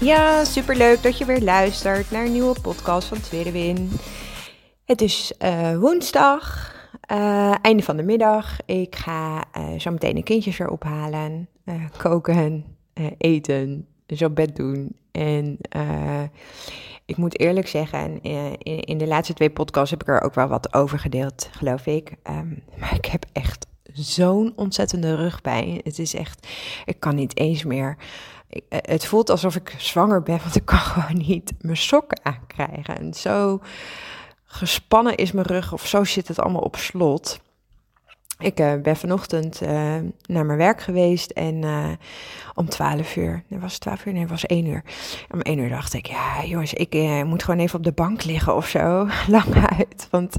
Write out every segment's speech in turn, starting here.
Ja, super leuk dat je weer luistert naar een nieuwe podcast van Tweede Win. Het is uh, woensdag, uh, einde van de middag. Ik ga uh, zo meteen de kindjes weer ophalen, koken, eten, zo bed doen. En ik moet eerlijk zeggen, in, in, de laatste twee podcasts heb ik er ook wel wat over gedeeld, geloof ik. Um, maar ik heb echt zo'n ontzettende rugpijn. Het is echt, ik kan niet eens meer. Het voelt alsof ik zwanger ben, want ik kan gewoon niet mijn sokken aankrijgen. En zo gespannen is mijn rug, of zo zit het allemaal op slot. Ik uh, ben vanochtend uh, naar mijn werk geweest en uh, om 12 uur, nee was het 12 uur, nee was 1 uur. Om 1 uur dacht ik, ja jongens, ik moet gewoon even op de bank liggen of zo, lang uit. Want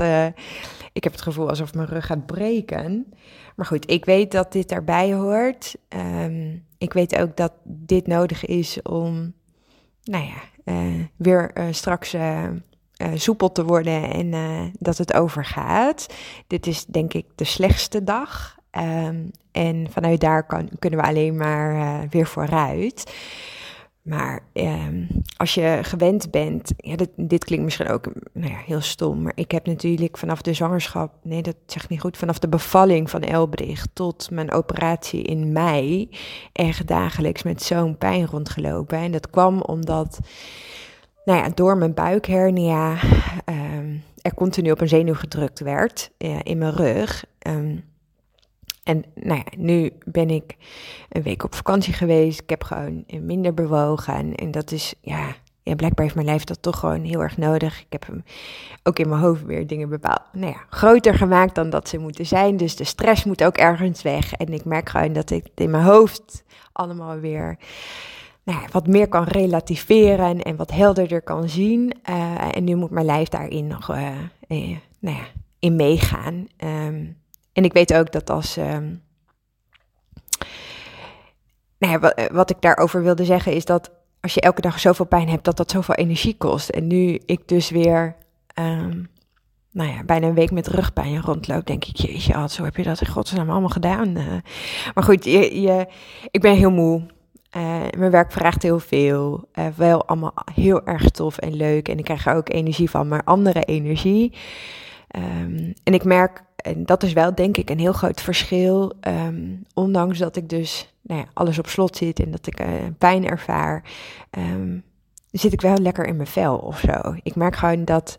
ik heb het gevoel alsof mijn rug gaat breken. Maar goed, ik weet dat dit daarbij hoort. Um, ik weet ook dat dit nodig is om, nou ja, weer straks uh, soepel te worden en dat het overgaat. Dit is denk ik de slechtste dag. Um, en vanuit daar kunnen we alleen maar weer vooruit. Maar um, als je gewend bent, ja, dit, dit klinkt misschien ook nou ja, heel stom, maar ik heb natuurlijk vanaf de zwangerschap, nee dat zeg niet goed, vanaf de bevalling van Elbricht tot mijn operatie in mei echt dagelijks met zo'n pijn rondgelopen. En dat kwam omdat nou ja, door mijn buikhernia um, er continu op een zenuw gedrukt werd uh, in mijn rug. Um, en nou ja, nu ben ik een week op vakantie geweest. Ik heb gewoon minder bewogen. En, dat is, ja, blijkbaar heeft mijn lijf dat toch gewoon heel erg nodig. Ik heb hem ook in mijn hoofd weer dingen bepaald, nou ja, groter gemaakt dan dat ze moeten zijn. Dus de stress moet ook ergens weg. En ik merk gewoon dat ik in mijn hoofd allemaal weer nou ja, wat meer kan relativeren en wat helderder kan zien. Uh, en nu moet mijn lijf daarin nog uh, eh, nou ja, in meegaan. Um, en ik weet ook dat als. Um, nou ja, wat, wat ik daarover wilde zeggen is dat als je elke dag zoveel pijn hebt, dat dat zoveel energie kost. En nu ik dus weer. Um, nou ja, bijna een week met rugpijn rondloop, denk ik, jeetje, zo heb je dat in godsnaam allemaal gedaan. Uh, maar goed, je, je, ik ben heel moe. Uh, mijn werk vraagt heel veel. Wel allemaal heel erg tof en leuk. En ik krijg er ook energie van, maar andere energie. Um, en ik merk, en dat is wel denk ik een heel groot verschil. Um, ondanks dat ik dus nou ja, alles op slot zit en dat ik uh, pijn ervaar, um, zit ik wel lekker in mijn vel of zo. Ik merk gewoon dat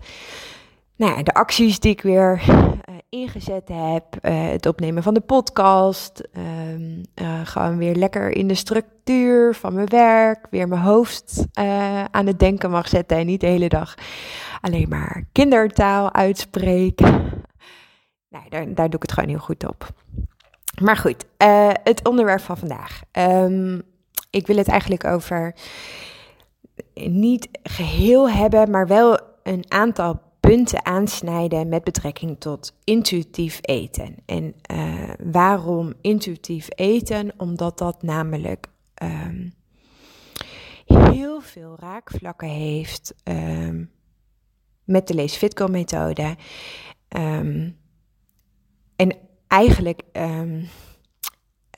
nou ja, de acties die ik weer uh, ingezet heb, uh, het opnemen van de podcast, uh, gewoon weer lekker in de structuur van mijn werk, weer mijn hoofd aan het denken mag zetten en niet de hele dag alleen maar kindertaal uitspreken. Daar, doe ik het gewoon heel goed op. Maar goed, het onderwerp van vandaag. Um, ik wil het eigenlijk over niet geheel hebben, maar wel een aantal punten aansnijden met betrekking tot intuïtief eten. En uh, waarom intuïtief eten? Omdat dat namelijk um, heel veel raakvlakken heeft um, met de Lees Fitco methode. En eigenlijk uh,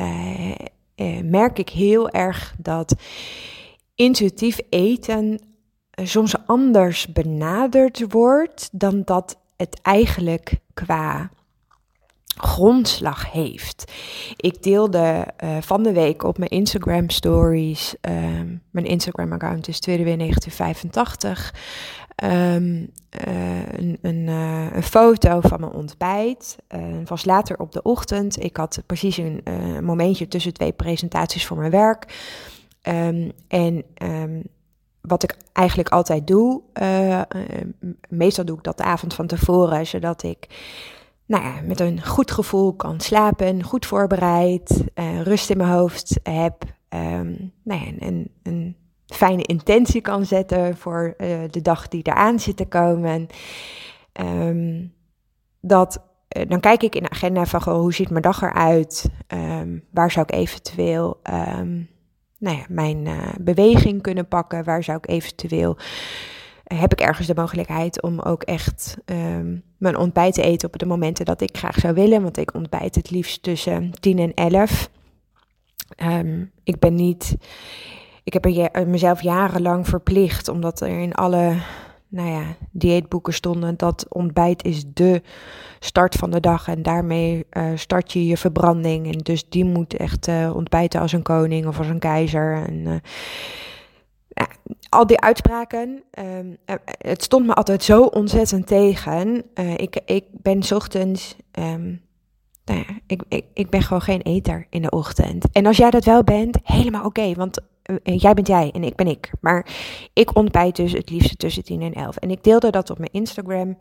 uh, merk ik heel erg dat intuïtief eten soms anders benaderd wordt dan dat het eigenlijk qua grondslag heeft. Ik deelde van de week op mijn Instagram stories, uh, mijn Instagram account is 1985, um, uh, een, een, eh, een, foto van mijn ontbijt. het was later op de ochtend. Ik had precies een momentje tussen twee presentaties voor mijn werk. Um, en um, wat ik eigenlijk altijd doe, meestal doe ik dat de avond van tevoren, zodat ik nou ja, met een goed gevoel kan slapen, goed voorbereid, rust in mijn hoofd heb. ehm, nou ja, een fijne intentie kan zetten voor uh, de dag die eraan zit te komen. Um, dat, uh, dan kijk ik in de agenda van goh, hoe ziet mijn dag eruit? Um, waar zou ik eventueel um, nou ja, mijn uh, beweging kunnen pakken? Waar zou ik eventueel heb ik ergens de mogelijkheid om ook echt mijn ontbijt te eten op de momenten dat ik graag zou willen. Want ik ontbijt het liefst tussen 10 en 11. Um, ik ben niet. Ik heb er mezelf jarenlang verplicht, omdat er in alle nou ja, dieetboeken stonden dat ontbijt is de start van de dag en daarmee uh, start je je verbranding. En dus die moet echt uh, ontbijten als een koning of als een keizer. En, uh, al die uitspraken, um, het stond me altijd zo ontzettend tegen. Ik, ik ben ochtends, um, nou ja, ik, ik, ben gewoon geen eter in de ochtend. En als jij dat wel bent, helemaal oké, okay, want jij bent jij en ik ben ik. Maar ik ontbijt dus het liefste tussen 10 en 11. En ik deelde dat op mijn Instagram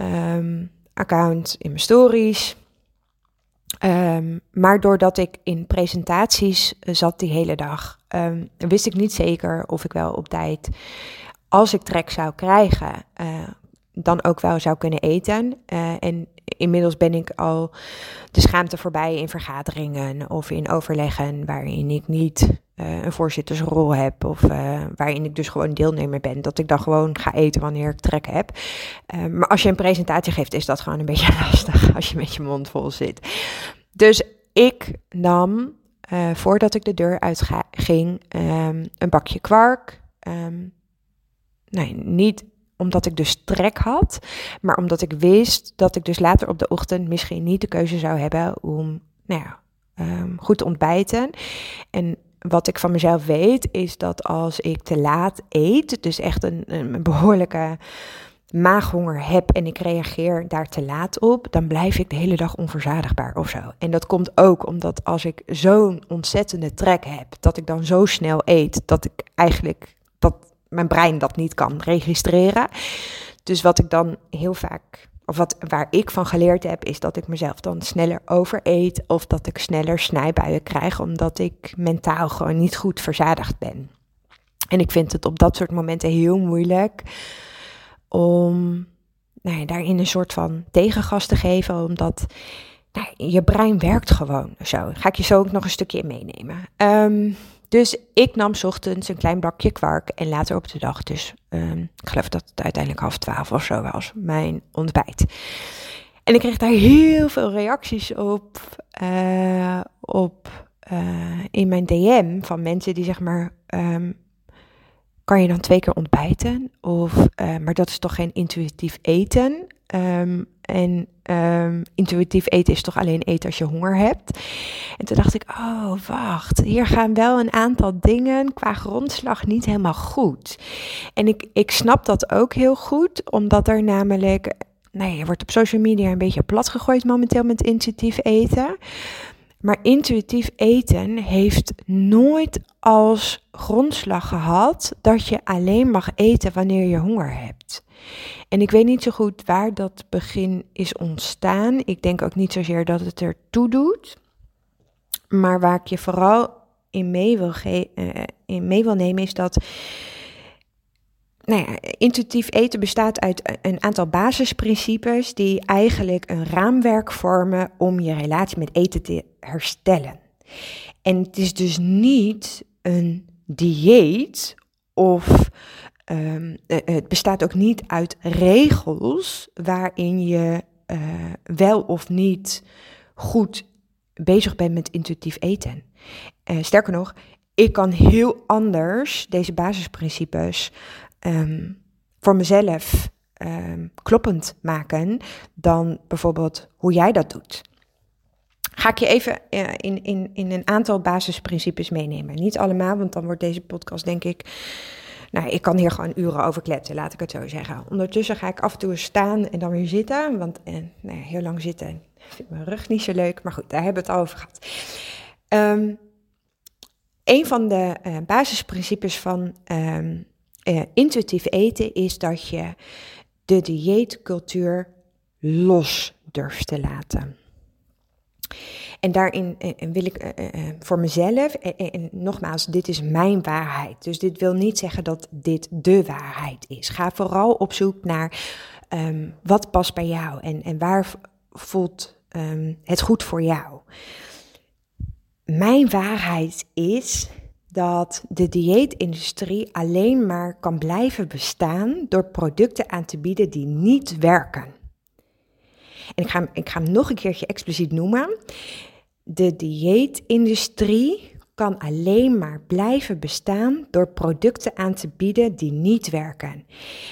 um, account, in mijn stories. Um, maar doordat ik in presentaties zat die hele dag, um, wist ik niet zeker of ik wel op tijd, als ik trek zou krijgen, uh, dan ook wel zou kunnen eten. En inmiddels ben ik al de schaamte voorbij in vergaderingen of in overleggen waarin ik niet uh, een voorzittersrol heb of uh, waarin ik dus gewoon deelnemer ben. Dat ik dan gewoon ga eten wanneer ik trek heb. Uh, maar als je een presentatie geeft, is dat gewoon een beetje lastig als je met je mond vol zit. Dus ik nam, voordat ik de deur uitging, um, een bakje kwark. Um, nee, niet omdat ik dus trek had, maar omdat ik wist dat ik dus later op de ochtend misschien niet de keuze zou hebben om nou ja, um, goed te ontbijten. En wat ik van mezelf weet, is dat als ik te laat eet, dus echt een, een behoorlijke maaghonger heb en ik reageer daar te laat op, dan blijf ik de hele dag onverzadigbaar of zo. En dat komt ook omdat als ik zo'n ontzettende trek heb, dat ik dan zo snel eet, dat ik eigenlijk, dat mijn brein dat niet kan registreren. Dus wat ik dan heel vaak of wat, waar ik van geleerd heb, is dat ik mezelf dan sneller overeet of dat ik sneller snijbuien krijg, omdat ik mentaal gewoon niet goed verzadigd ben. En ik vind het op dat soort momenten heel moeilijk om nou ja, daarin een soort van tegengas te geven, omdat nou, je brein werkt gewoon zo. Ga ik je zo ook nog een stukje in meenemen. Um, dus ik nam ochtends een klein bakje kwark en later op de dag, dus um, ik geloof dat het uiteindelijk half twaalf of zo was, mijn ontbijt. En ik kreeg daar heel veel reacties op, uh, op uh, in mijn DM van mensen die zeg maar, um, kan je dan twee keer ontbijten? Of, uh, maar dat is toch geen intuïtief eten? Um, en um, intuïtief eten is toch alleen eten als je honger hebt. En toen dacht ik, oh wacht, hier gaan wel een aantal dingen qua grondslag niet helemaal goed. En ik, ik snap dat ook heel goed, omdat er namelijk, nou je wordt op social media een beetje plat gegooid momenteel met intuïtief eten. Maar intuïtief eten heeft nooit als grondslag gehad dat je alleen mag eten wanneer je honger hebt. En ik weet niet zo goed waar dat begin is ontstaan. Ik denk ook niet zozeer dat het er toe doet. Maar waar ik je vooral in mee wil, uh, in mee wil nemen is dat. Nou ja, intuïtief eten bestaat uit een aantal basisprincipes die eigenlijk een raamwerk vormen om je relatie met eten te herstellen. En het is dus niet een dieet of um, het bestaat ook niet uit regels waarin je uh, wel of niet goed bezig bent met intuïtief eten. Uh, sterker nog, ik kan heel anders deze basisprincipes um, voor mezelf um, kloppend maken dan bijvoorbeeld hoe jij dat doet. Ga ik je even in, in, in een aantal basisprincipes meenemen. Niet allemaal, want dan wordt deze podcast denk ik nou, ik kan hier gewoon uren over kletsen, laat ik het zo zeggen. Ondertussen ga ik af en toe staan en dan weer zitten. Want eh, nou heel lang zitten vind mijn rug niet zo leuk. Maar goed, daar hebben we het over gehad. Um, een van de uh, basisprincipes van um, intuïtief eten is dat je de dieetcultuur los durft te laten. En daarin wil ik voor mezelf, en, nogmaals, dit is mijn waarheid. Dus dit wil niet zeggen dat dit de waarheid is. Ga vooral op zoek naar ehm, wat past bij jou en, en waar voelt um, het goed voor jou. Mijn waarheid is dat de dieetindustrie alleen maar kan blijven bestaan door producten aan te bieden die niet werken. En ik ga, ik ga hem nog een keertje expliciet noemen. De dieetindustrie kan alleen maar blijven bestaan door producten aan te bieden die niet werken.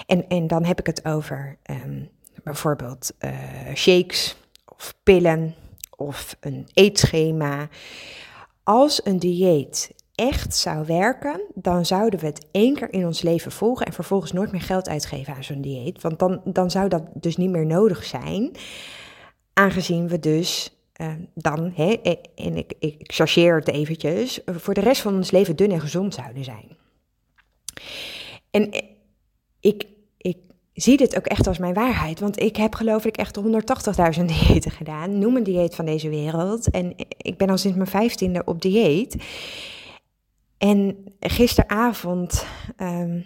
En, en dan heb ik het over ehm, bijvoorbeeld uh, shakes of pillen of een eetschema. Als een dieet echt zou werken, dan zouden we het één keer in ons leven volgen en vervolgens nooit meer geld uitgeven aan zo'n dieet. Want dan, dan zou dat dus niet meer nodig zijn, aangezien we dus dan, hè, en ik, ik, chargeer het eventjes, voor de rest van ons leven dun en gezond zouden zijn. En ik, ik zie dit ook echt als mijn waarheid, want ik heb geloof ik echt 180.000 diëten gedaan, noem een dieet van deze wereld. En ik ben al sinds mijn vijftiende op dieet. En gisteravond um,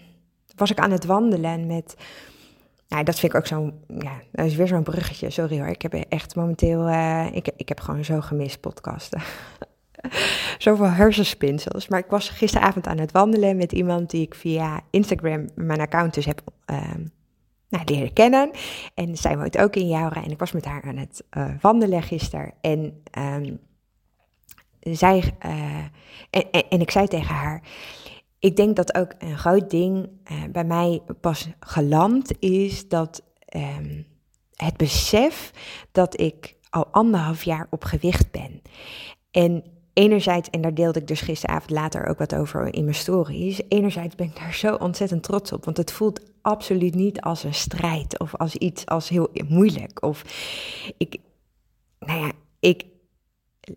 was ik aan het wandelen met. Nou, dat vind ik ook zo'n. Ja, dat is weer zo'n bruggetje. Sorry hoor. Ik heb echt momenteel. Uh, ik, ik heb gewoon zo gemist podcasten. Zoveel hersenspinsels. Maar ik was gisteravond aan het wandelen met iemand die ik via Instagram, mijn account dus heb uh, nou, leren kennen. En zij woont ook in Joura. En ik was met haar aan het uh, wandelen gisteren. En. Um, zij, uh, en, en, ik zei tegen haar, ik denk dat ook een groot ding uh, bij mij pas geland is dat um, het besef dat ik al anderhalf jaar op gewicht ben. En enerzijds, en daar deelde ik dus gisteravond later ook wat over in mijn stories, enerzijds ben ik daar zo ontzettend trots op, want het voelt absoluut niet als een strijd of als iets als heel moeilijk. Of ik, nou ja, ik,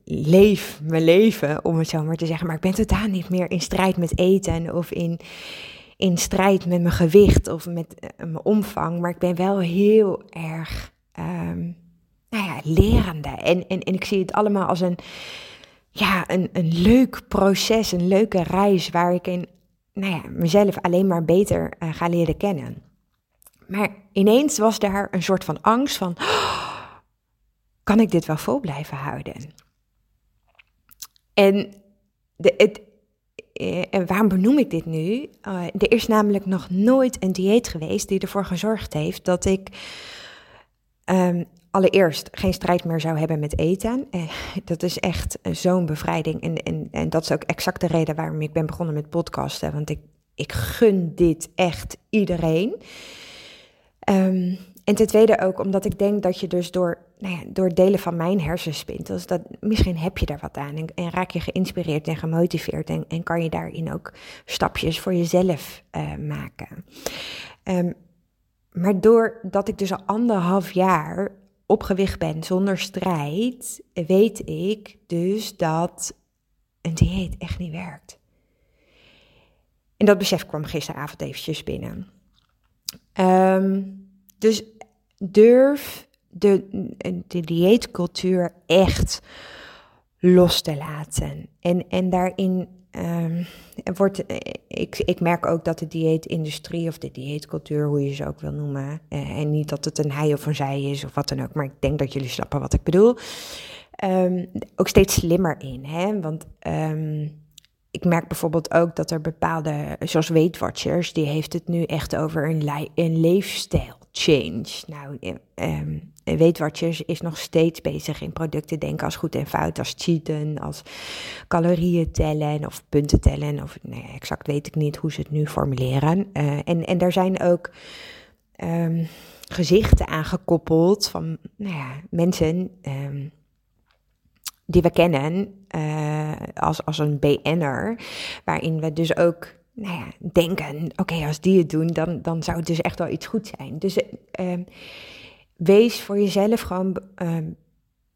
leef mijn leven, om het zo maar te zeggen. Maar ik ben totaal niet meer in strijd met eten of in, in strijd met mijn gewicht of met uh, mijn omvang. Maar ik ben wel heel erg, um, nou ja, lerende. En, en, en ik zie het allemaal als een, ja, een, een leuk proces, een leuke reis waar ik in, nou ja, mezelf alleen maar beter uh, ga leren kennen. Maar ineens was daar een soort van angst van, kan ik dit wel vol blijven houden? En, de, het, eh, en waarom benoem ik dit nu? Uh, er is namelijk nog nooit een dieet geweest die ervoor gezorgd heeft dat ik um, allereerst geen strijd meer zou hebben met eten. Uh, dat is echt zo'n bevrijding. En, en, en dat is ook exact de reden waarom ik ben begonnen met podcasten. Want ik, ik gun dit echt iedereen. Um, en ten tweede ook omdat ik denk dat je dus door, nou ja, door delen van mijn hersenspintels, dat misschien heb je daar wat aan en, raak je geïnspireerd en gemotiveerd en, en, kan je daarin ook stapjes voor jezelf uh, maken. Um, maar doordat ik dus al anderhalf jaar op gewicht ben zonder strijd, weet ik dus dat een dieet echt niet werkt. En dat besef kwam gisteravond eventjes binnen. Um, dus durf de, de dieetcultuur echt los te laten. En, en daarin um, wordt, ik, ik merk ook dat de dieetindustrie of de dieetcultuur, hoe je ze ook wil noemen, eh, en niet dat het een hij of een zij is of wat dan ook, maar ik denk dat jullie snappen wat ik bedoel, um, ook steeds slimmer in. Hè? Want um, ik merk bijvoorbeeld ook dat er bepaalde, zoals Weight Watchers, die heeft het nu echt over een, een leefstijl change. Nou, um, Weight Watchers is nog steeds bezig in producten denken als goed en fout, als cheaten, als calorieën tellen of punten tellen. Of nee, exact weet ik niet hoe ze het nu formuleren. Uh, en, en daar zijn ook um, gezichten aangekoppeld van nou ja, mensen die we kennen uh, als, als een BN'er, waarin we dus ook nou ja, denken, oké, als die het doen, dan, dan zou het dus echt wel iets goed zijn. Dus uh, wees voor jezelf gewoon uh,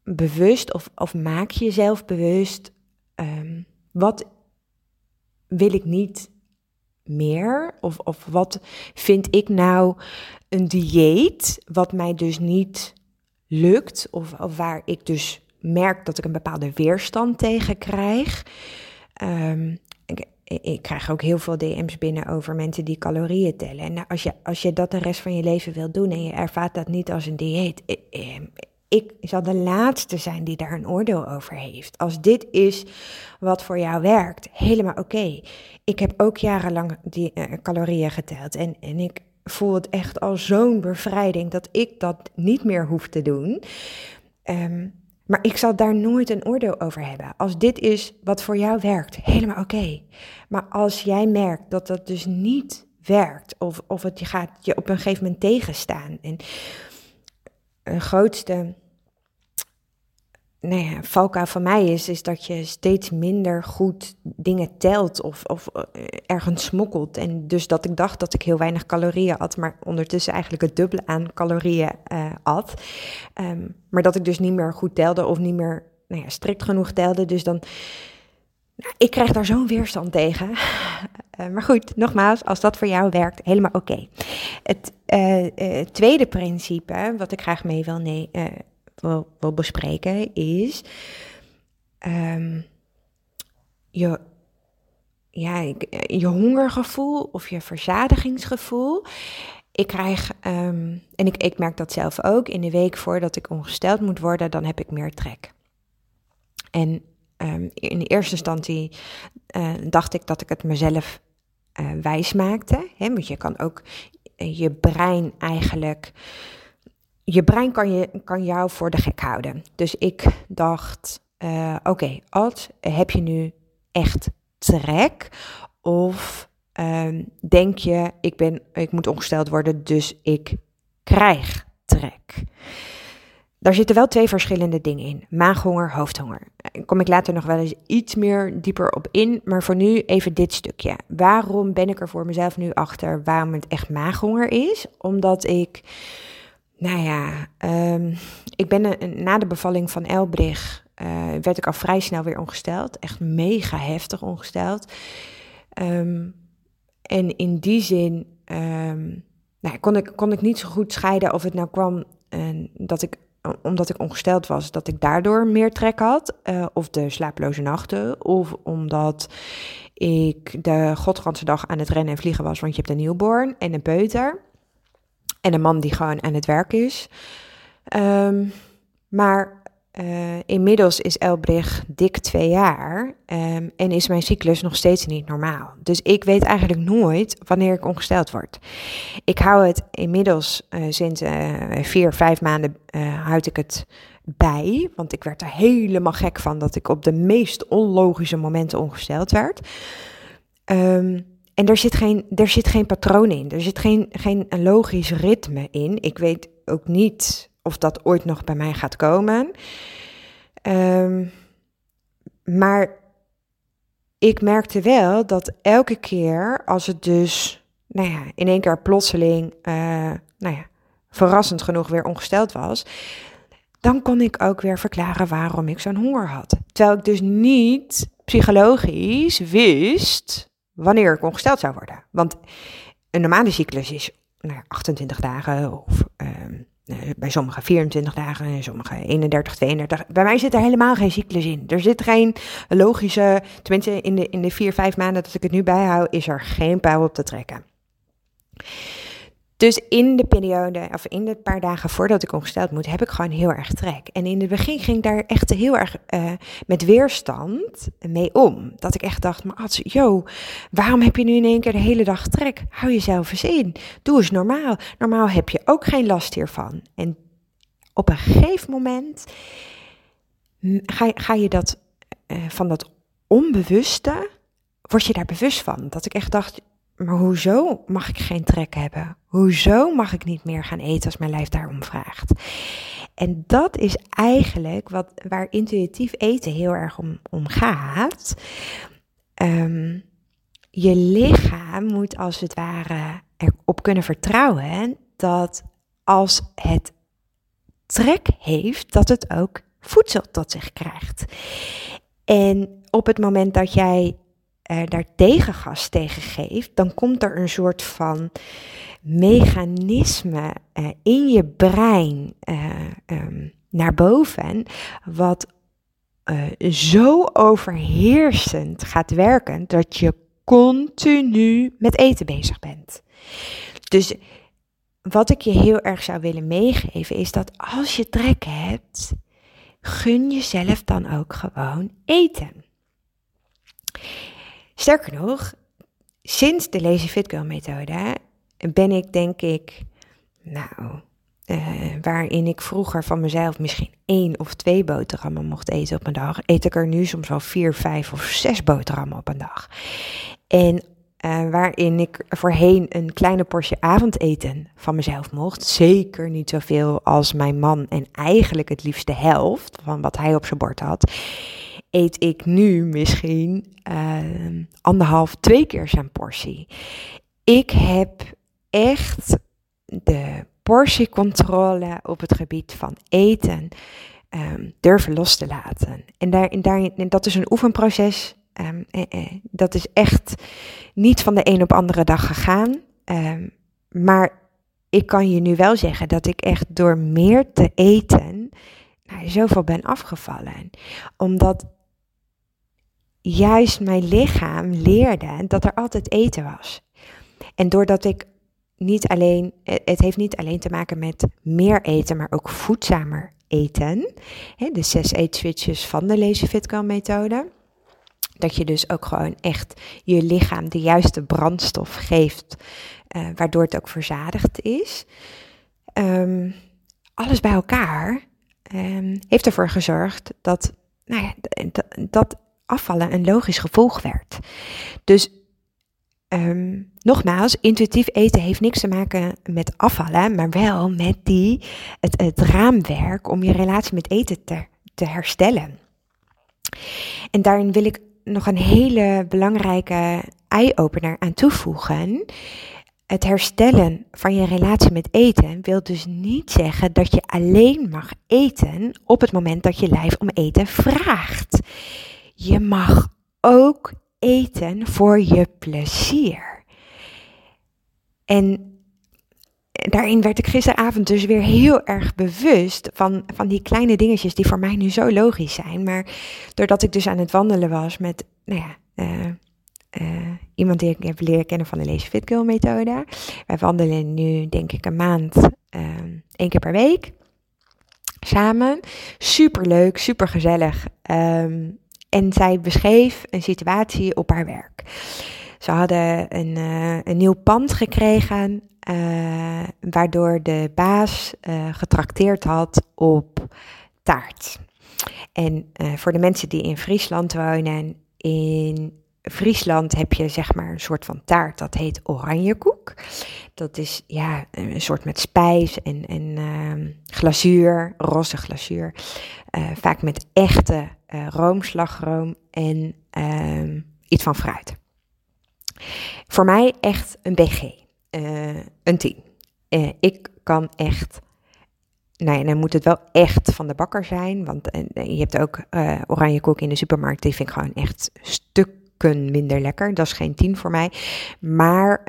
bewust of, of maak jezelf bewust, um, wat wil ik niet meer? Of, of wat vind ik nou een dieet wat mij dus niet lukt of, of waar ik dus merk dat ik een bepaalde weerstand tegen krijg. Ehm, ik, ik, krijg ook heel veel DM's binnen over mensen die calorieën tellen. En als, je, als je dat de rest van je leven wilt doen en je ervaart dat niet als een dieet, ik zal de laatste zijn die daar een oordeel over heeft. Als dit is wat voor jou werkt, helemaal oké. Ik heb ook jarenlang die uh, calorieën geteld en, en ik voel het echt al zo'n bevrijding dat ik dat niet meer hoef te doen. Ehm, maar ik zal daar nooit een oordeel over hebben. Als dit is wat voor jou werkt, helemaal oké. Maar als jij merkt dat dat dus niet werkt, of, of het gaat je op een gegeven moment tegenstaan. En een grootste nou ja, valkuil van mij is, is dat je steeds minder goed dingen telt of, of uh, ergens smokkelt. En dus dat ik dacht dat ik heel weinig calorieën had, maar ondertussen eigenlijk het dubbele aan calorieën uh, at. Um, maar dat ik dus niet meer goed telde of niet meer nou ja, strikt genoeg telde. Dus dan, nou, ik krijg daar zo'n weerstand tegen. Uh, maar goed, nogmaals, als dat voor jou werkt, helemaal oké. Het tweede principe, wat ik graag mee wil nee, wil, bespreken, is um, je, ja, je hongergevoel of je verzadigingsgevoel. Ik krijg, um, en ik, ik merk dat zelf ook, in de week voordat ik ongesteld moet worden, dan heb ik meer trek. En um, in de eerste instantie uh, dacht ik dat ik het mezelf uh, wijs maakte. Hè? Want je kan ook je brein eigenlijk je brein kan, je, kan jou voor de gek houden. Dus ik dacht, uh, oké, Ad, heb je nu echt trek? Of um, denk je, ik, ben, ik moet ongesteld worden, dus ik krijg trek? Daar zitten wel twee verschillende dingen in. Maaghonger, hoofdhonger. Daar kom ik later nog wel eens iets meer dieper op in. Maar voor nu even dit stukje. Waarom ben ik er voor mezelf nu achter waarom het echt maaghonger is? Omdat ik nou ja, um, ik ben na de bevalling van Elbrich uh, werd ik al vrij snel weer ongesteld. Echt mega heftig ongesteld. Um, en in die zin um, nou, kon, ik, kon ik niet zo goed scheiden of het nou kwam uh, dat ik, omdat ik ongesteld was, dat ik daardoor meer trek had. Uh, of de slaaploze nachten. Of omdat ik de godganse dag aan het rennen en vliegen was, want je hebt een newborn en een peuter. En een man die gewoon aan het werk is. Um, maar uh, inmiddels is Elbrich dik twee jaar um, en is mijn cyclus nog steeds niet normaal. Dus ik weet eigenlijk nooit wanneer ik ongesteld word. Ik hou het inmiddels uh, sinds uh, vier, vijf maanden houd ik het bij. Want ik werd er helemaal gek van dat ik op de meest onlogische momenten ongesteld werd. Um, en er zit geen, er zit geen patroon in. Er zit geen, geen logisch ritme in. Ik weet ook niet of dat ooit nog bij mij gaat komen. Um, maar ik merkte wel dat elke keer als het dus, nou ja, in één keer plotseling, uh, nou ja, verrassend genoeg weer ongesteld was, dan kon ik ook weer verklaren waarom ik zo'n honger had. Terwijl ik dus niet psychologisch wist wanneer ik ongesteld zou worden. Want een normale cyclus is nou, 28 dagen of ehm, eh, bij sommigen 24 dagen en sommige 31, 32. Bij mij zit er helemaal geen cyclus in. Er zit geen logische, tenminste in de, in de 4, 5 maanden dat ik het nu bijhoud, is er geen pijl op te trekken. Dus in de periode, of in de paar dagen voordat ik ongesteld moet, heb ik gewoon heel erg trek. En in het begin ging ik daar echt heel erg uh, met weerstand mee om. Dat ik echt dacht, maar Ats, yo, waarom heb je nu in één keer de hele dag trek? Hou jezelf eens in. Doe eens normaal. Normaal heb je ook geen last hiervan. En op een gegeven moment ga, ga je dat, uh, van dat onbewuste, word je daar bewust van. Dat ik echt dacht, maar hoezo mag ik geen trek hebben? Hoezo mag ik niet meer gaan eten als mijn lijf daarom vraagt? En dat is eigenlijk wat, waar intuïtief eten heel erg om, om gaat. Um, je lichaam moet als het ware erop kunnen vertrouwen dat als het trek heeft, dat het ook voedsel tot zich krijgt. En op het moment dat jij daar tegengas tegen geeft, dan komt er een soort van mechanisme uh, in je brein uh, um, naar boven, wat uh, zo overheersend gaat werken dat je continu met eten bezig bent. Dus wat ik je heel erg zou willen meegeven is dat als je trek hebt, gun jezelf dan ook gewoon eten. Sterker nog, sinds de Lazy Fit Girl methode ben ik denk ik, nou, uh, waarin ik vroeger van mezelf misschien één of twee boterhammen mocht eten op een dag, eet ik er nu soms wel vier, vijf of zes boterhammen op een dag. En uh, waarin ik voorheen een kleine portie avondeten van mezelf mocht. Zeker niet zoveel als mijn man en eigenlijk het liefst de helft van wat hij op zijn bord had. Eet ik nu misschien uh, anderhalf, twee keer zijn portie. Ik heb echt de portiecontrole op het gebied van eten um, durven los te laten. En, daar, en dat is een oefenproces. Um, eh, eh, dat is echt niet van de een op andere dag gegaan. Um, maar ik kan je nu wel zeggen dat ik echt door meer te eten nou, zoveel ben afgevallen. Omdat juist mijn lichaam leerde dat er altijd eten was. En doordat ik niet alleen, het heeft niet alleen te maken met meer eten, maar ook voedzamer eten. de zes eetswitches van de Lazy Fit methode. Dat je dus ook gewoon echt je lichaam de juiste brandstof geeft, uh, waardoor het ook verzadigd is. Um, alles bij elkaar um, heeft ervoor gezorgd dat, nou ja, dat afvallen een logisch gevolg werd. Dus Um, nogmaals, intuïtief eten heeft niks te maken met afvallen, maar wel met die, het, het raamwerk om je relatie met eten te, te herstellen. En daarin wil ik nog een hele belangrijke eye-opener aan toevoegen. Het herstellen van je relatie met eten wil dus niet zeggen dat je alleen mag eten op het moment dat je lijf om eten vraagt. Je mag ook eten voor je plezier. En daarin werd ik gisteravond dus weer heel erg bewust van, van die kleine dingetjes die voor mij nu zo logisch zijn. Maar doordat ik dus aan het wandelen was met, nou ja, uh, uh, iemand die ik heb leren kennen van de Lazy Fit Girl methode. Wij wandelen nu denk ik een maand, uh, één keer per week. Samen. Super leuk, super gezellig. Um, en zij beschreef een situatie op haar werk. Ze hadden een, een nieuw pand gekregen, uh, waardoor de baas uh, getrakteerd had op taart. En voor de mensen die in Friesland wonen, in Friesland heb je zeg maar een soort van taart, dat heet oranjekoek. Dat is ja, een soort met spijs en, en uh, glazuur, roze glazuur. Vaak met echte roomslagroom en uh, iets van fruit. Voor mij echt een BG, uh, een 10. ik kan echt nou ja, dan moet het wel echt van de bakker zijn. Want je hebt ook oranje koek in de supermarkt. Die vind ik gewoon echt stuk minder lekker. Dat is geen 10 voor mij. Maar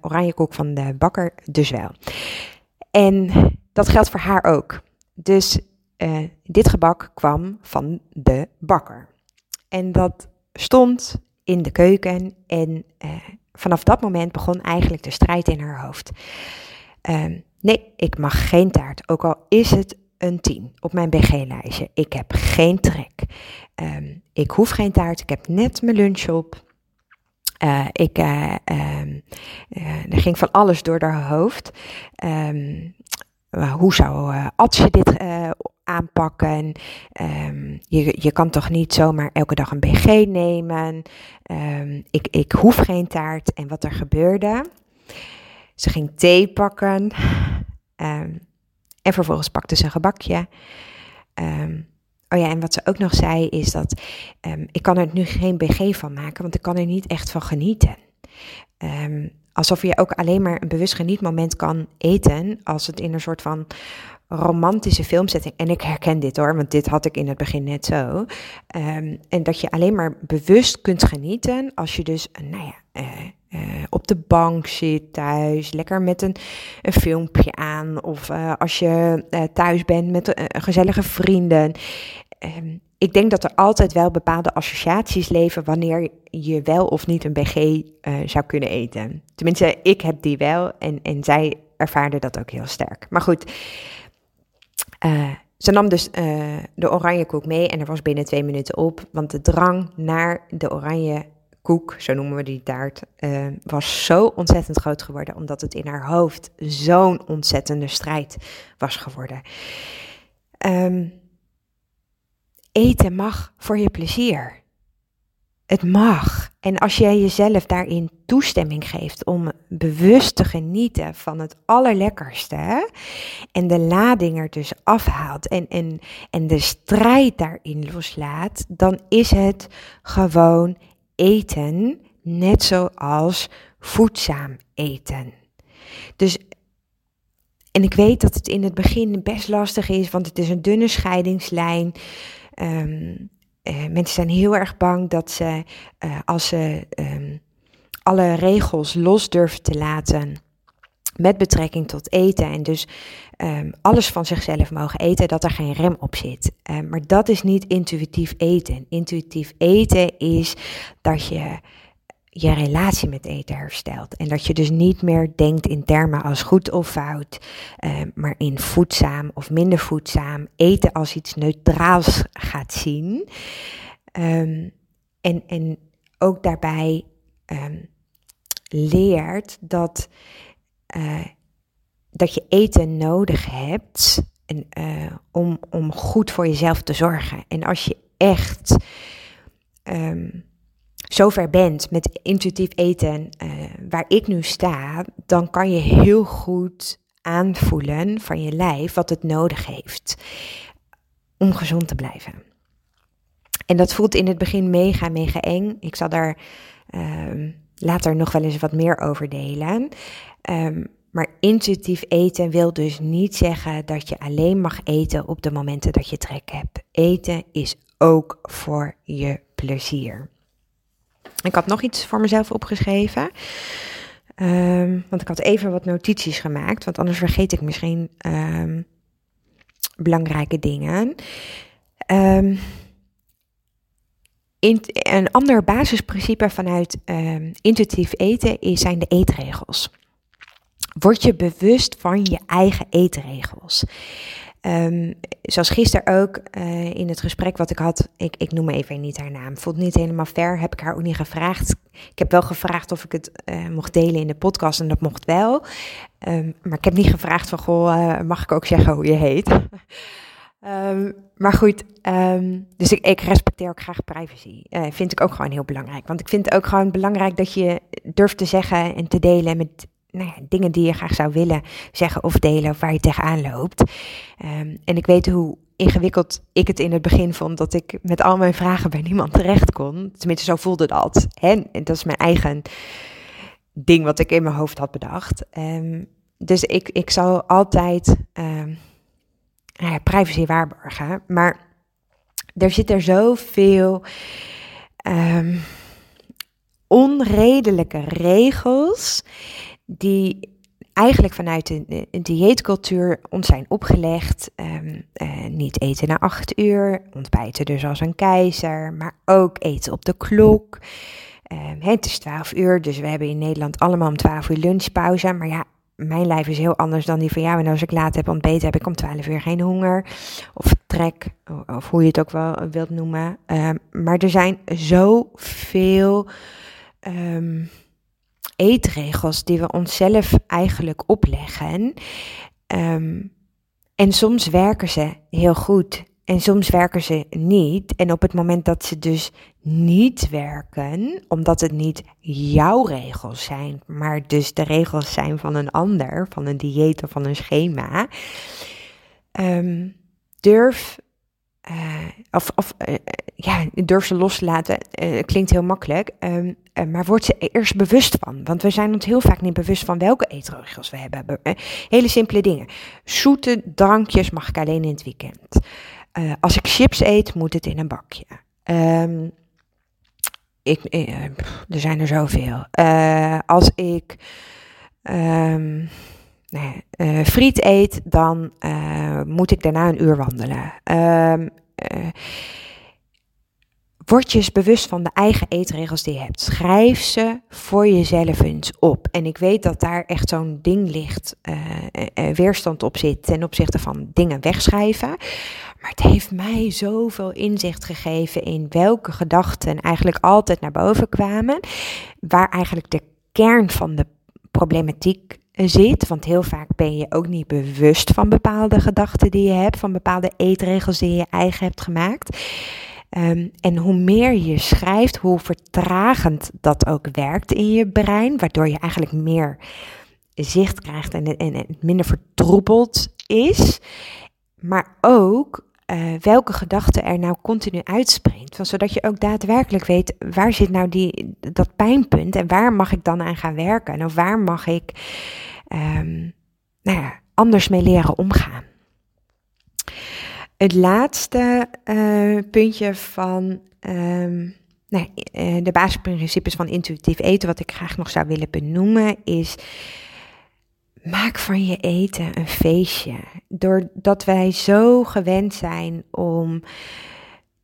oranje koek van de bakker dus wel. En dat geldt voor haar ook. Dus dit gebak kwam van de bakker. En dat stond in de keuken. En vanaf dat moment begon eigenlijk de strijd in haar hoofd. Uh, nee, ik mag geen taart. Ook al is het een 10 op mijn BG-lijstje. Ik heb geen trek. Um, ik hoef geen taart. Ik heb net mijn lunch op. Uh, ik, uh, um, uh, er ging van alles door haar hoofd. Hoe zou Adje dit aanpakken? je, je kan toch niet zomaar elke dag een BG nemen? ik, ik hoef geen taart. En wat er gebeurde? Ze ging thee pakken. En vervolgens pakte ze een gebakje. Oh ja, en wat ze ook nog zei is dat ik kan er nu geen BG van maken, want ik kan er niet echt van genieten. Alsof je ook alleen maar een bewust genietmoment kan eten als het in een soort van romantische filmsetting. En ik herken dit hoor, want dit had ik in het begin net zo. Um, en dat je alleen maar bewust kunt genieten als je dus, nou ja, uh, op de bank zit thuis, lekker met een, een filmpje aan. Of als je thuis bent met gezellige vrienden. Ehm, ik denk dat er altijd wel bepaalde associaties leven wanneer je wel of niet een BG zou kunnen eten. Tenminste, ik heb die wel en, en zij ervaarde dat ook heel sterk. Maar goed, uh, ze nam dus uh, de oranje koek mee en er was binnen twee minuten op. Want de drang naar de oranje koek, zo noemen we die taart, uh, was zo ontzettend groot geworden. Omdat het in haar hoofd zo'n ontzettende strijd was geworden. Um, eten mag voor je plezier. Het mag. En als jij jezelf daarin toestemming geeft om bewust te genieten van het allerlekkerste en de lading er dus afhaalt en, en, en de strijd daarin loslaat, dan is het gewoon eten, net zoals voedzaam eten. Dus en ik weet dat het in het begin best lastig is, want het is een dunne scheidingslijn. Um, uh, mensen zijn heel erg bang dat ze, uh, als ze um, alle regels los durven te laten met betrekking tot eten en dus um, alles van zichzelf mogen eten, dat er geen rem op zit. Um, maar dat is niet intuïtief eten. Intuïtief eten is dat je je relatie met eten herstelt. En dat je dus niet meer denkt in termen als goed of fout, uh, maar in voedzaam of minder voedzaam. Eten als iets neutraals gaat zien. Um, en, en ook daarbij um, leert dat, uh, dat je eten nodig hebt en, uh, om, om goed voor jezelf te zorgen. En als je echt um, zover bent met intuïtief eten, uh, waar ik nu sta, dan kan je heel goed aanvoelen van je lijf wat het nodig heeft om gezond te blijven. En dat voelt in het begin mega, mega eng. Ik zal daar um, later nog wel eens wat meer over delen. Um, maar intuïtief eten wil dus niet zeggen dat je alleen mag eten op de momenten dat je trek hebt. Eten is ook voor je plezier. Ik had nog iets voor mezelf opgeschreven. Um, want ik had even wat notities gemaakt, want anders vergeet ik misschien um, belangrijke dingen. Um, in, een ander basisprincipe vanuit intuïtief eten is, zijn de eetregels. Word je bewust van je eigen eetregels. Um, zoals gisteren ook uh, in het gesprek wat ik had, ik, ik noem even niet haar naam, voelt niet helemaal fair, heb ik haar ook niet gevraagd. Ik heb wel gevraagd of ik het uh, mocht delen in de podcast en dat mocht wel. Um, maar ik heb niet gevraagd van, goh, uh, mag ik ook zeggen hoe je heet? um, maar goed, dus ik, ik, respecteer ook graag privacy. vind ik ook gewoon heel belangrijk. Want ik vind het ook gewoon belangrijk dat je durft te zeggen en te delen met nou ja, dingen die je graag zou willen zeggen of delen of waar je tegenaan loopt. Um, en ik weet hoe ingewikkeld ik het in het begin vond dat ik met al mijn vragen bij niemand terecht kon. Tenminste, zo voelde dat. En dat is mijn eigen ding wat ik in mijn hoofd had bedacht. Um, dus ik, ik zal altijd um, nou privacy waarborgen. Maar er zit er zoveel um, onredelijke regels die eigenlijk vanuit de, dieetcultuur ons zijn opgelegd. Um, uh, niet eten na acht uur, ontbijten dus als een keizer, maar ook eten op de klok. Um, het is twaalf uur, dus we hebben in Nederland allemaal om twaalf uur lunchpauze. Maar ja, mijn lijf is heel anders dan die van jou. En als ik laat heb ontbeten, heb ik om twaalf uur geen honger. Of trek, of hoe je het ook wel wilt noemen. Um, maar er zijn zoveel... Um, eetregels die we onszelf eigenlijk opleggen. Um, en soms werken ze heel goed en soms werken ze niet. En op het moment dat ze dus niet werken, omdat het niet jouw regels zijn, maar dus de regels zijn van een ander, van een dieet of van een schema, um, durf uh, of, of uh, ja, durf ze los te laten, uh, klinkt heel makkelijk. Um, maar word ze eerst bewust van. Want we zijn ons heel vaak niet bewust van welke eetregels we hebben. hele simpele dingen. Zoete drankjes mag ik alleen in het weekend. als ik chips eet, moet het in een bakje. Um, ik, eh, er zijn er zoveel. Als ik um, nou friet eet, dan moet ik daarna een uur wandelen. Um, Word je eens bewust van de eigen eetregels die je hebt. Schrijf ze voor jezelf eens op. En ik weet dat daar echt zo'n ding ligt, weerstand op zit ten opzichte van dingen wegschrijven. Maar het heeft mij zoveel inzicht gegeven in welke gedachten eigenlijk altijd naar boven kwamen. Waar eigenlijk de kern van de problematiek zit. Want heel vaak ben je ook niet bewust van bepaalde gedachten die je hebt, van bepaalde eetregels die je eigen hebt gemaakt. Um, en hoe meer je schrijft, hoe vertragend dat ook werkt in je brein, waardoor je eigenlijk meer zicht krijgt en, en minder vertroebeld is. Maar ook uh, welke gedachte er nou continu uitspringt. Zodat je ook daadwerkelijk weet waar zit nou die, dat pijnpunt en waar mag ik dan aan gaan werken. Of waar mag ik um, nou ja, anders mee leren omgaan. Het laatste uh, puntje van um, nou, uh, de basisprincipes van intuïtief eten, wat ik graag nog zou willen benoemen, is maak van je eten een feestje. Doordat wij zo gewend zijn om,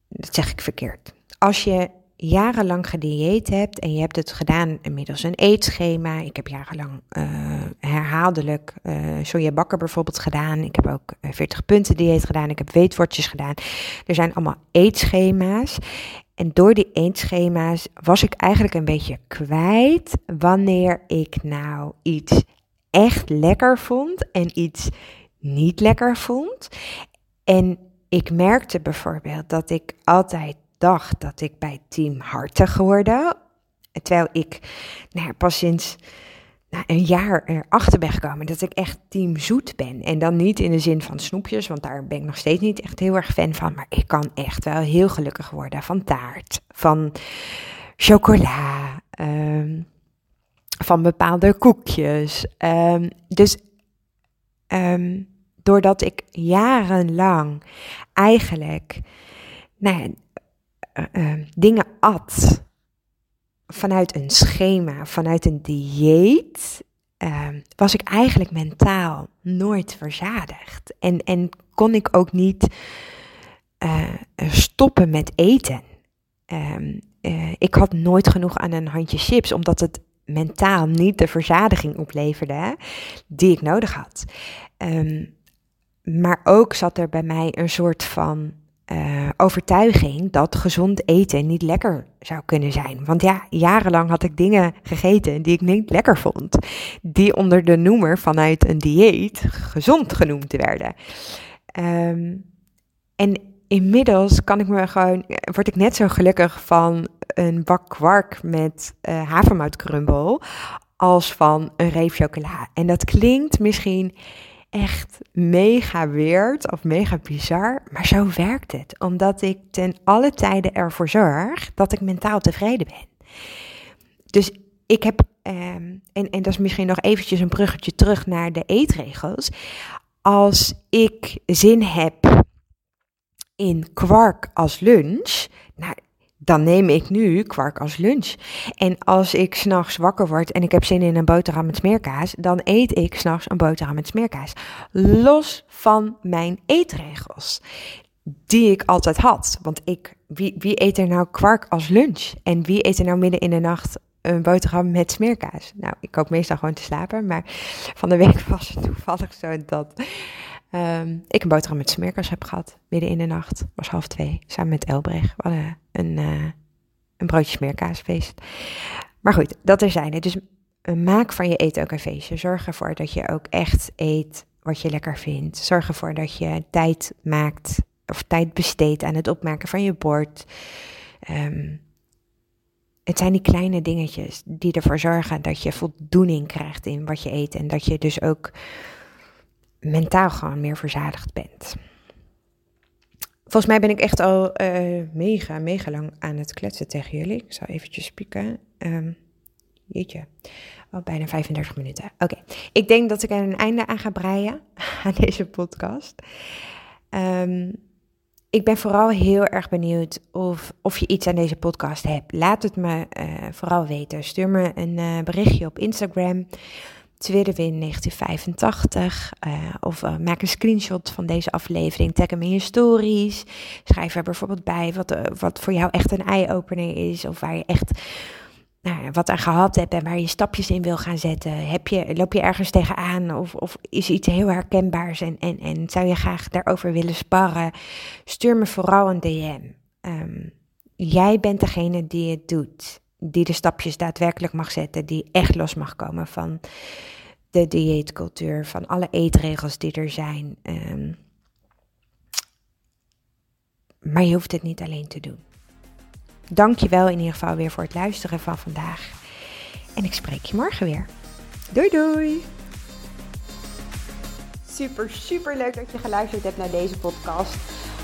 dat zeg ik verkeerd, als je jarenlang gedieet hebt en je hebt het gedaan inmiddels een eetschema. Ik heb jarenlang uh, herhaaldelijk uh, soja bakker bijvoorbeeld gedaan. Ik heb ook 40 eh, punten dieet gedaan. Ik heb weetwoordjes gedaan. Er zijn allemaal eetschema's. En door die eetschema's was ik eigenlijk een beetje kwijt wanneer ik nou iets echt lekker vond en iets niet lekker vond. En ik merkte bijvoorbeeld dat ik altijd dacht dat ik bij Team Hartig hoorde. Terwijl ik nou pas sinds nou, een jaar erachter ben gekomen dat ik echt Team Zoet ben. En dan niet in de zin van snoepjes, want daar ben ik nog steeds niet echt heel erg fan van. Maar ik kan echt wel heel gelukkig worden van taart, van chocola, um, van bepaalde koekjes. Um, dus um, doordat ik jarenlang eigenlijk nou, uh, dingen at vanuit een schema, vanuit een dieet, uh, was ik eigenlijk mentaal nooit verzadigd. En, en kon ik ook niet uh, stoppen met eten. Ehm, ik had nooit genoeg aan een handje chips, omdat het mentaal niet de verzadiging opleverde die ik nodig had. Um, maar ook zat er bij mij een soort van uh, overtuiging dat gezond eten niet lekker zou kunnen zijn. Want ja, jarenlang had ik dingen gegeten die ik niet lekker vond. Die onder de noemer vanuit een dieet gezond genoemd werden. Um, en inmiddels kan ik me gewoon, word ik net zo gelukkig van een bak kwark met uh, havermoutcrumble als van een reep chocola. En dat klinkt misschien echt mega weird of mega bizar, maar zo werkt het. Omdat ik ten alle tijden ervoor zorg dat ik mentaal tevreden ben. Dus ik heb, um, en, en dat is misschien nog eventjes een bruggetje terug naar de eetregels. Als ik zin heb in kwark als lunch, nou, dan neem ik nu kwark als lunch. En als ik s'nachts wakker word en ik heb zin in een boterham met smeerkaas, dan eet ik s'nachts een boterham met smeerkaas. Los van mijn eetregels, die ik altijd had. Want ik, wie, wie eet er nou kwark als lunch? En wie eet er nou midden in de nacht een boterham met smeerkaas? Nou, ik kook meestal gewoon te slapen, maar van de week was het toevallig zo dat Um, ik een boterham met smeerkers heb gehad, midden in de nacht. was half twee, samen met Elbrecht. We hadden een, uh, een broodje smeerkaasfeest. Maar goed, dat er zijn. Dus uh, maak van je eten ook een feestje. Zorg ervoor dat je ook echt eet wat je lekker vindt. Zorg ervoor dat je tijd maakt of tijd besteedt aan het opmaken van je bord. Um, het zijn die kleine dingetjes die ervoor zorgen dat je voldoening krijgt in wat je eet. En dat je dus ook mentaal gewoon meer verzadigd bent. Volgens mij ben ik echt al uh, mega, mega lang aan het kletsen tegen jullie. Ik zal eventjes spieken. Um, jeetje, al bijna 35 minuten. Oké, ik denk dat ik er een einde aan ga breien aan deze podcast. Um, ik ben vooral heel erg benieuwd of, of je iets aan deze podcast hebt. Laat het me uh, vooral weten. Stuur me een uh, berichtje op Instagram. Tweedewin 1985. Uh, of uh, maak een screenshot van deze aflevering. Tag hem in je stories. Schrijf er bijvoorbeeld bij wat, wat voor jou echt een eye-opener is. Of waar je echt nou, wat aan gehad hebt en waar je stapjes in wil gaan zetten. Heb je, loop je ergens tegenaan of, of is iets heel herkenbaars en, en, en zou je graag daarover willen sparren? Stuur me vooral een DM. Um, jij bent degene die het doet, die de stapjes daadwerkelijk mag zetten, die echt los mag komen van de dieetcultuur, van alle eetregels die er zijn. Um, maar je hoeft het niet alleen te doen. Dank je wel in ieder geval weer voor het luisteren van vandaag. En ik spreek je morgen weer. Doei doei! Super, super leuk dat je geluisterd hebt naar deze podcast.